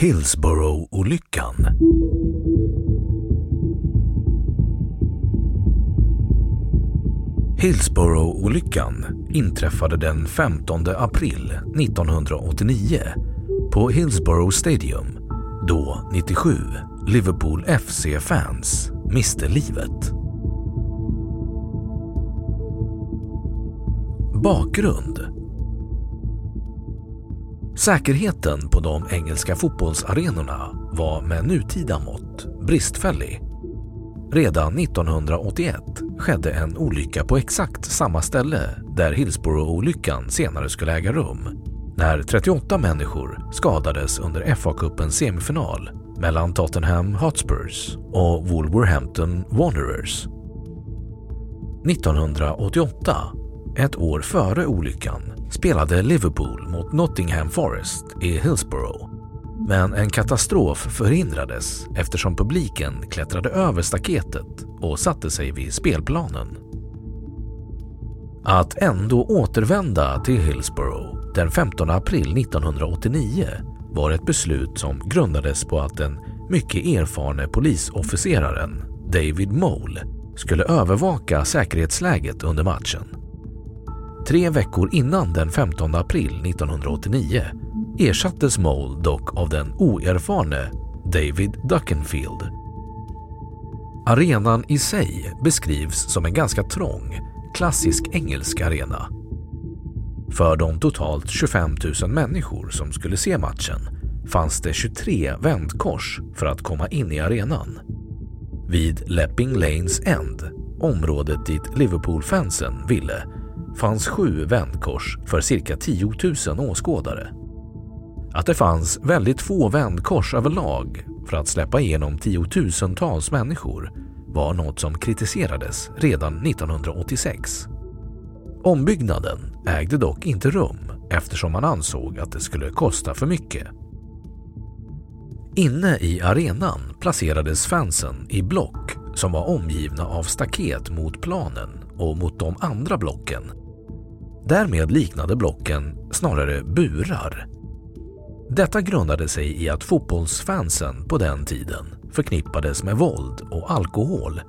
Hillsborough-olyckan. Hillsborough-olyckan inträffade den 15 april 1989 på Hillsborough Stadium då 97 Liverpool FC-fans miste livet. Bakgrund Säkerheten på de engelska fotbollsarenorna var med nutida mått bristfällig. Redan 1981 skedde en olycka på exakt samma ställe där Hillsborough-olyckan senare skulle äga rum när 38 människor skadades under FA-cupens semifinal mellan Tottenham Hotspurs och Wolverhampton Wanderers. 1988, ett år före olyckan, spelade Liverpool mot Nottingham Forest i Hillsborough. Men en katastrof förhindrades eftersom publiken klättrade över staketet och satte sig vid spelplanen. Att ändå återvända till Hillsborough den 15 april 1989 var ett beslut som grundades på att den mycket erfarne polisofficeraren David Mole skulle övervaka säkerhetsläget under matchen. Tre veckor innan den 15 april 1989 ersattes Mole dock av den oerfarne David Duckenfield. Arenan i sig beskrivs som en ganska trång, klassisk engelsk arena. För de totalt 25 000 människor som skulle se matchen fanns det 23 vändkors för att komma in i arenan. Vid Lepping Lanes End, området dit Liverpool-fansen ville, fanns sju vändkors för cirka 10 000 åskådare. Att det fanns väldigt få vändkors överlag för att släppa igenom tiotusentals människor var något som kritiserades redan 1986. Ombyggnaden ägde dock inte rum eftersom man ansåg att det skulle kosta för mycket. Inne i arenan placerades fansen i block som var omgivna av staket mot planen och mot de andra blocken. Därmed liknade blocken snarare burar. Detta grundade sig i att fotbollsfansen på den tiden förknippades med våld och alkohol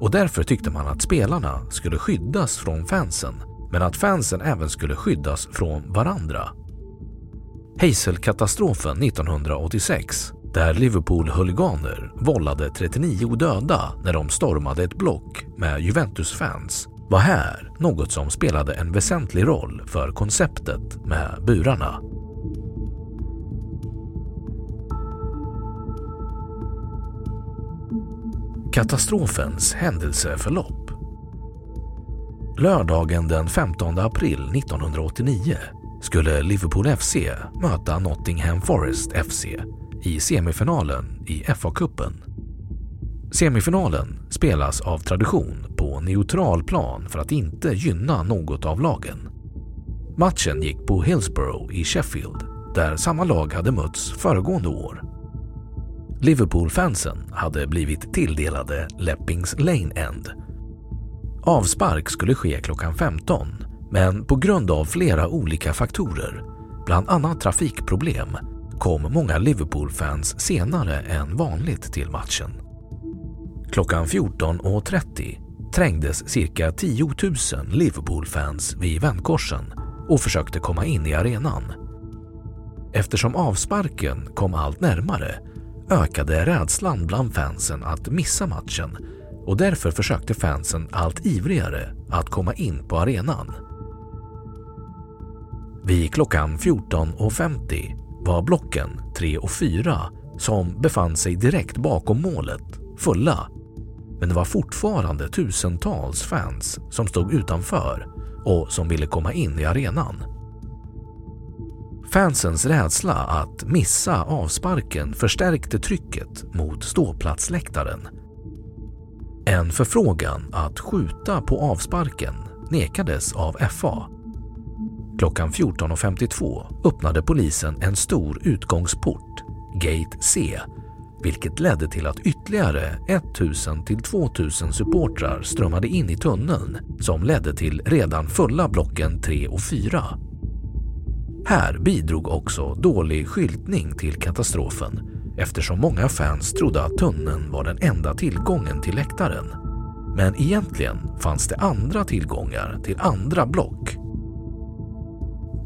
och därför tyckte man att spelarna skulle skyddas från fansen men att fansen även skulle skyddas från varandra. Hazelkatastrofen 1986 där Liverpool-huliganer vållade 39 döda när de stormade ett block med Juventus-fans var här något som spelade en väsentlig roll för konceptet med burarna. Katastrofens händelseförlopp Lördagen den 15 april 1989 skulle Liverpool FC möta Nottingham Forest FC i semifinalen i FA-cupen. Semifinalen spelas av tradition neutral plan för att inte gynna något av lagen. Matchen gick på Hillsborough i Sheffield där samma lag hade mötts föregående år. Liverpool-fansen hade blivit tilldelade Leppings Lane End. Avspark skulle ske klockan 15 men på grund av flera olika faktorer, bland annat trafikproblem, kom många Liverpool-fans senare än vanligt till matchen. Klockan 14.30 trängdes cirka 10 000 Liverpool-fans vid vändkorsen och försökte komma in i arenan. Eftersom avsparken kom allt närmare ökade rädslan bland fansen att missa matchen och därför försökte fansen allt ivrigare att komma in på arenan. Vid klockan 14.50 var blocken 3 och 4 som befann sig direkt bakom målet fulla. Men det var fortfarande tusentals fans som stod utanför och som ville komma in i arenan. Fansens rädsla att missa avsparken förstärkte trycket mot ståplatsläktaren. En förfrågan att skjuta på avsparken nekades av FA. Klockan 14.52 öppnade polisen en stor utgångsport, Gate C, vilket ledde till att ytterligare 1000 till 2000 supportrar strömmade in i tunneln som ledde till redan fulla blocken 3 och 4. Här bidrog också dålig skyltning till katastrofen eftersom många fans trodde att tunneln var den enda tillgången till läktaren. Men egentligen fanns det andra tillgångar till andra block.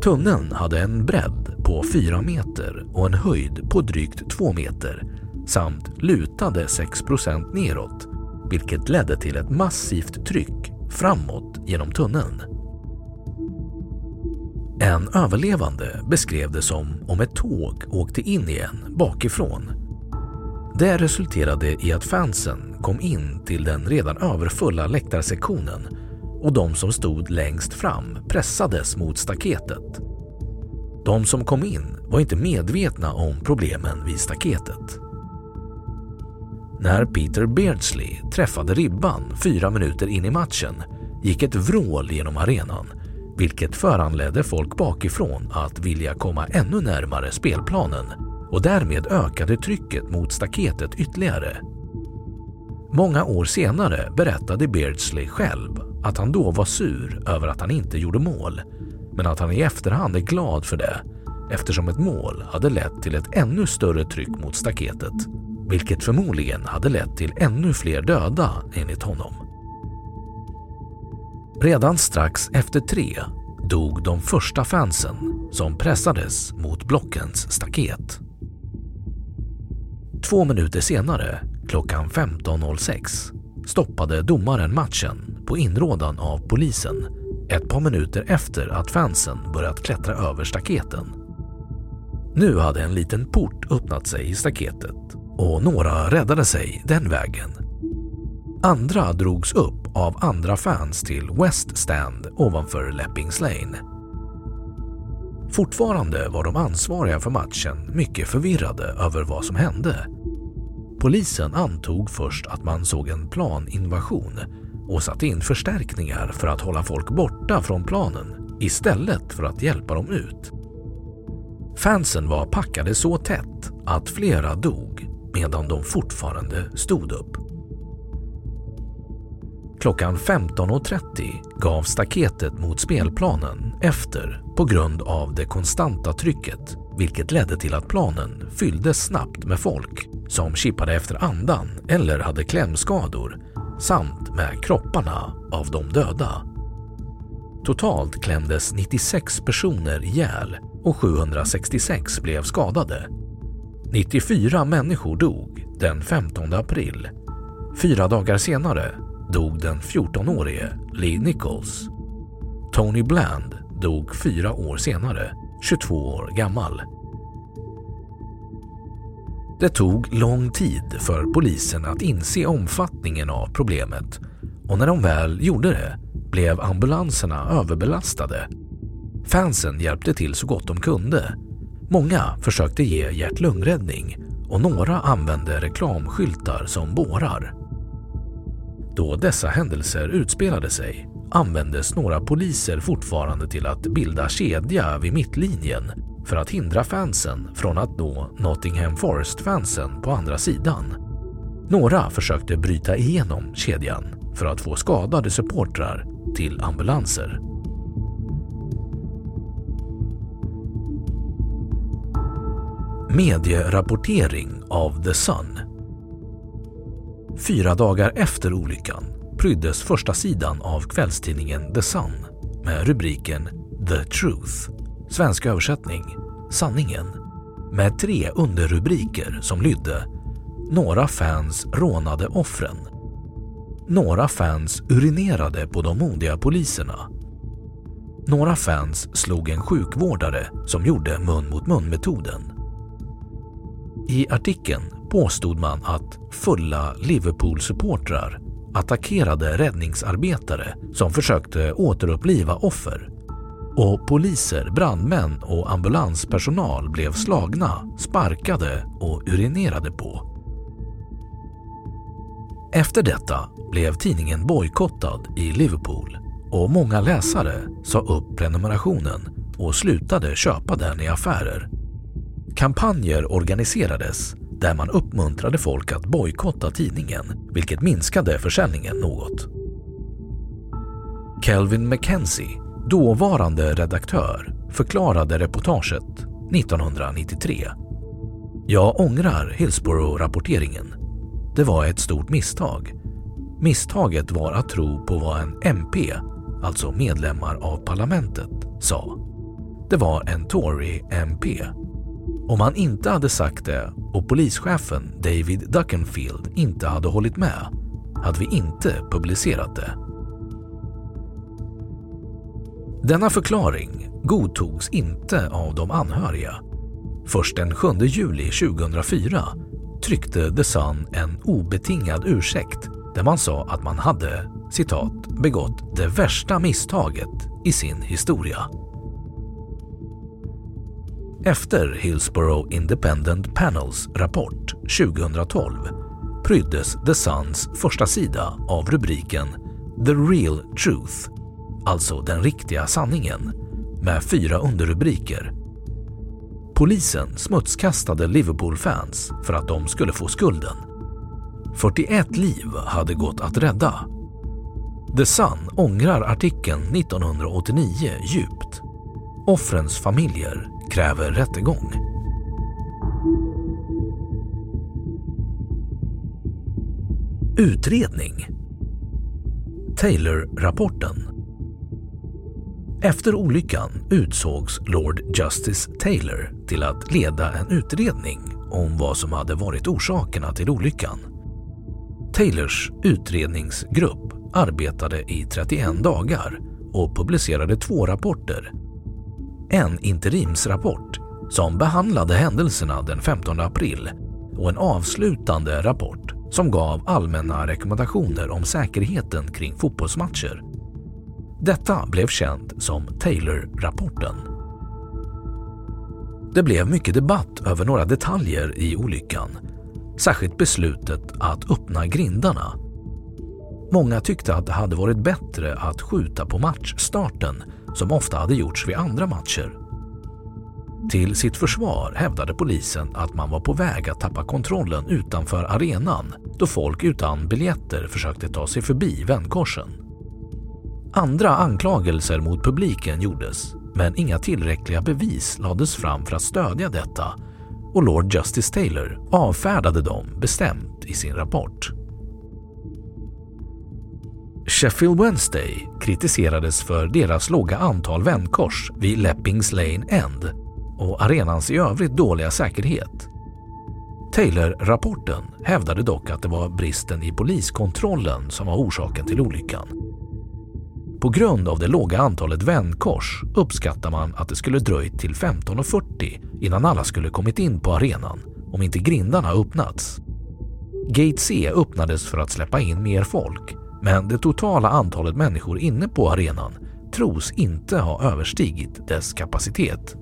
Tunneln hade en bredd på 4 meter och en höjd på drygt 2 meter samt lutade 6% neråt vilket ledde till ett massivt tryck framåt genom tunneln. En överlevande beskrev det som om ett tåg åkte in igen bakifrån. Det resulterade i att fansen kom in till den redan överfulla läktarsektionen och de som stod längst fram pressades mot staketet. De som kom in var inte medvetna om problemen vid staketet. När Peter Beardsley träffade ribban fyra minuter in i matchen gick ett vrål genom arenan vilket föranledde folk bakifrån att vilja komma ännu närmare spelplanen och därmed ökade trycket mot staketet ytterligare. Många år senare berättade Beardsley själv att han då var sur över att han inte gjorde mål men att han i efterhand är glad för det eftersom ett mål hade lett till ett ännu större tryck mot staketet vilket förmodligen hade lett till ännu fler döda enligt honom. Redan strax efter tre dog de första fansen som pressades mot blockens staket. Två minuter senare, klockan 15.06, stoppade domaren matchen på inrådan av polisen ett par minuter efter att fansen börjat klättra över staketen. Nu hade en liten port öppnat sig i staketet och några räddade sig den vägen. Andra drogs upp av andra fans till West Stand ovanför Leppings Lane. Fortfarande var de ansvariga för matchen mycket förvirrade över vad som hände. Polisen antog först att man såg en planinvasion och satte in förstärkningar för att hålla folk borta från planen istället för att hjälpa dem ut. Fansen var packade så tätt att flera dog medan de fortfarande stod upp. Klockan 15.30 gav staketet mot spelplanen efter på grund av det konstanta trycket vilket ledde till att planen fylldes snabbt med folk som kippade efter andan eller hade klämskador samt med kropparna av de döda. Totalt klämdes 96 personer ihjäl och 766 blev skadade 94 människor dog den 15 april. Fyra dagar senare dog den 14-årige Lee Nichols. Tony Bland dog fyra år senare, 22 år gammal. Det tog lång tid för polisen att inse omfattningen av problemet och när de väl gjorde det blev ambulanserna överbelastade. Fansen hjälpte till så gott de kunde. Många försökte ge hjärt-lungräddning och några använde reklamskyltar som bårar. Då dessa händelser utspelade sig användes några poliser fortfarande till att bilda kedja vid mittlinjen för att hindra fansen från att nå Nottingham Forest-fansen på andra sidan. Några försökte bryta igenom kedjan för att få skadade supportrar till ambulanser. Medierapportering av The Sun Fyra dagar efter olyckan pryddes första sidan av kvällstidningen The Sun med rubriken The Truth, svensk översättning Sanningen, med tre underrubriker som lydde Några fans rånade offren. Några fans urinerade på de modiga poliserna. Några fans slog en sjukvårdare som gjorde mun mot mun-metoden. I artikeln påstod man att fulla Liverpool-supportrar attackerade räddningsarbetare som försökte återuppliva offer och poliser, brandmän och ambulanspersonal blev slagna, sparkade och urinerade på. Efter detta blev tidningen bojkottad i Liverpool och många läsare sa upp prenumerationen och slutade köpa den i affärer. Kampanjer organiserades där man uppmuntrade folk att bojkotta tidningen, vilket minskade försäljningen något. Kelvin McKenzie, dåvarande redaktör, förklarade reportaget 1993. Jag ångrar Hillsborough-rapporteringen. Det var ett stort misstag. Misstaget var att tro på vad en MP, alltså medlemmar av parlamentet, sa. Det var en Tory-MP om han inte hade sagt det och polischefen David Duckenfield inte hade hållit med hade vi inte publicerat det. Denna förklaring godtogs inte av de anhöriga. Först den 7 juli 2004 tryckte The Sun en obetingad ursäkt där man sa att man hade citat, begått det värsta misstaget i sin historia. Efter Hillsborough Independent Panels rapport 2012 pryddes The Suns första sida av rubriken “The Real Truth”, alltså den riktiga sanningen, med fyra underrubriker. Polisen smutskastade Liverpool-fans för att de skulle få skulden. 41 liv hade gått att rädda. The Sun ångrar artikeln 1989 djupt. Offrens familjer kräver rättegång. Utredning Taylor-rapporten Efter olyckan utsågs Lord Justice Taylor till att leda en utredning om vad som hade varit orsakerna till olyckan. Taylors utredningsgrupp arbetade i 31 dagar och publicerade två rapporter en interimsrapport som behandlade händelserna den 15 april och en avslutande rapport som gav allmänna rekommendationer om säkerheten kring fotbollsmatcher. Detta blev känt som Taylor-rapporten. Det blev mycket debatt över några detaljer i olyckan, särskilt beslutet att öppna grindarna. Många tyckte att det hade varit bättre att skjuta på matchstarten som ofta hade gjorts vid andra matcher. Till sitt försvar hävdade polisen att man var på väg att tappa kontrollen utanför arenan då folk utan biljetter försökte ta sig förbi vändkorsen. Andra anklagelser mot publiken gjordes men inga tillräckliga bevis lades fram för att stödja detta och Lord Justice Taylor avfärdade dem bestämt i sin rapport. Sheffield Wednesday kritiserades för deras låga antal vändkors vid Leppings Lane End och arenans i övrigt dåliga säkerhet. Taylor-rapporten hävdade dock att det var bristen i poliskontrollen som var orsaken till olyckan. På grund av det låga antalet vändkors uppskattar man att det skulle dröjt till 15.40 innan alla skulle kommit in på arenan om inte grindarna öppnats. Gate C öppnades för att släppa in mer folk men det totala antalet människor inne på arenan tros inte ha överstigit dess kapacitet.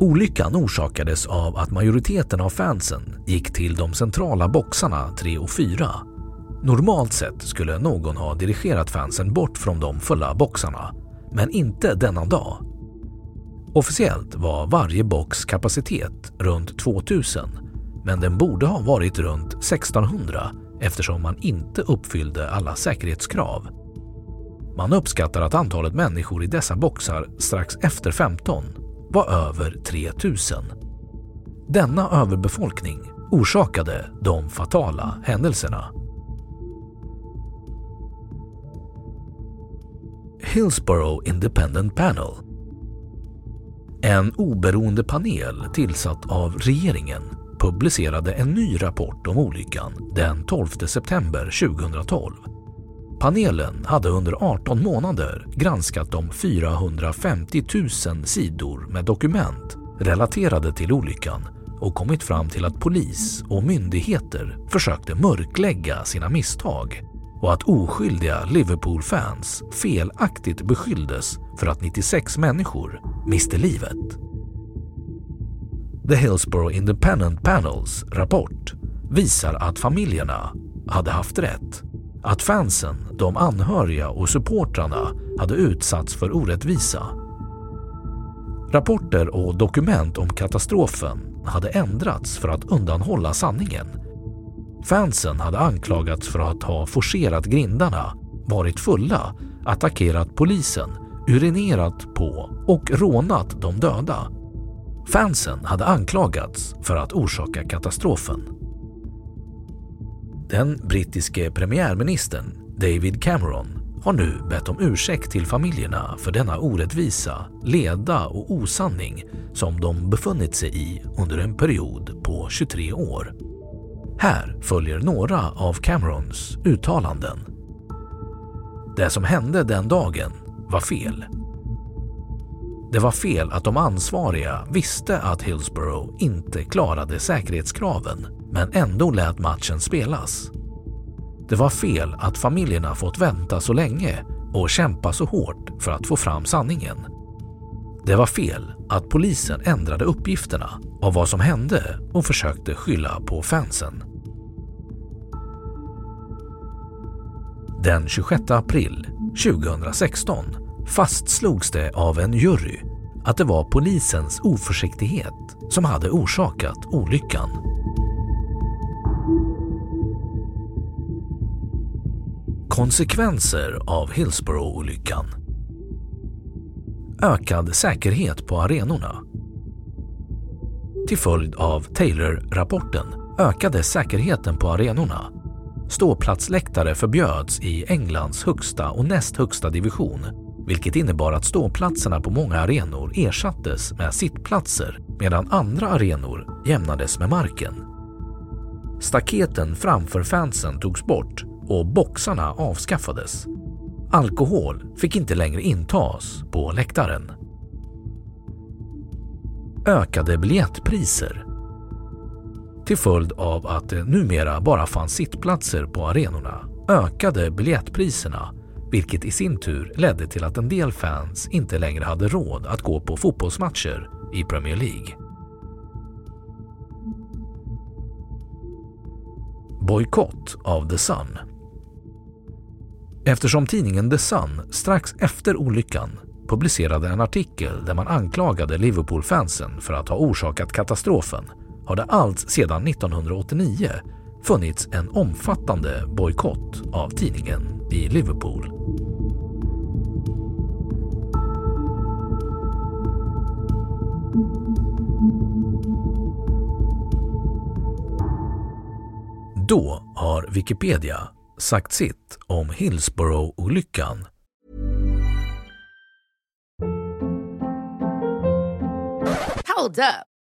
Olyckan orsakades av att majoriteten av fansen gick till de centrala boxarna 3 och 4. Normalt sett skulle någon ha dirigerat fansen bort från de fulla boxarna, men inte denna dag. Officiellt var varje box kapacitet runt 2000 men den borde ha varit runt 1600 eftersom man inte uppfyllde alla säkerhetskrav. Man uppskattar att antalet människor i dessa boxar strax efter 15 var över 3000. Denna överbefolkning orsakade de fatala händelserna. Hillsborough Independent Panel En oberoende panel tillsatt av regeringen publicerade en ny rapport om olyckan den 12 september 2012. Panelen hade under 18 månader granskat de 450 000 sidor med dokument relaterade till olyckan och kommit fram till att polis och myndigheter försökte mörklägga sina misstag och att oskyldiga Liverpool-fans felaktigt beskylldes för att 96 människor miste livet. The Hillsborough Independent Panels rapport visar att familjerna hade haft rätt. Att fansen, de anhöriga och supportrarna hade utsatts för orättvisa. Rapporter och dokument om katastrofen hade ändrats för att undanhålla sanningen. Fansen hade anklagats för att ha forcerat grindarna, varit fulla, attackerat polisen, urinerat på och rånat de döda Fansen hade anklagats för att orsaka katastrofen. Den brittiske premiärministern David Cameron har nu bett om ursäkt till familjerna för denna orättvisa, leda och osanning som de befunnit sig i under en period på 23 år. Här följer några av Camerons uttalanden. Det som hände den dagen var fel. Det var fel att de ansvariga visste att Hillsborough inte klarade säkerhetskraven men ändå lät matchen spelas. Det var fel att familjerna fått vänta så länge och kämpa så hårt för att få fram sanningen. Det var fel att polisen ändrade uppgifterna av vad som hände och försökte skylla på fansen. Den 26 april 2016 fastslogs det av en jury att det var polisens oförsiktighet som hade orsakat olyckan. Konsekvenser av Hillsborough-olyckan Ökad säkerhet på arenorna Till följd av Taylor-rapporten ökade säkerheten på arenorna. Ståplatsläktare förbjöds i Englands högsta och näst högsta division vilket innebar att ståplatserna på många arenor ersattes med sittplatser medan andra arenor jämnades med marken. Staketen framför fansen togs bort och boxarna avskaffades. Alkohol fick inte längre intas på läktaren. Ökade biljettpriser Till följd av att det numera bara fanns sittplatser på arenorna ökade biljettpriserna vilket i sin tur ledde till att en del fans inte längre hade råd att gå på fotbollsmatcher i Premier League. Bojkott av The Sun Eftersom tidningen The Sun strax efter olyckan publicerade en artikel där man anklagade Liverpool-fansen för att ha orsakat katastrofen har det allt sedan 1989 funnits en omfattande bojkott av tidningen i Liverpool. Då har Wikipedia sagt sitt om Hillsborough-olyckan. Hold up.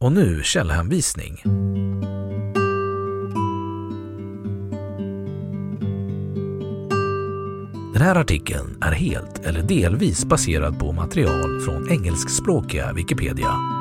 Och nu källhänvisning. Den här artikeln är helt eller delvis baserad på material från engelskspråkiga Wikipedia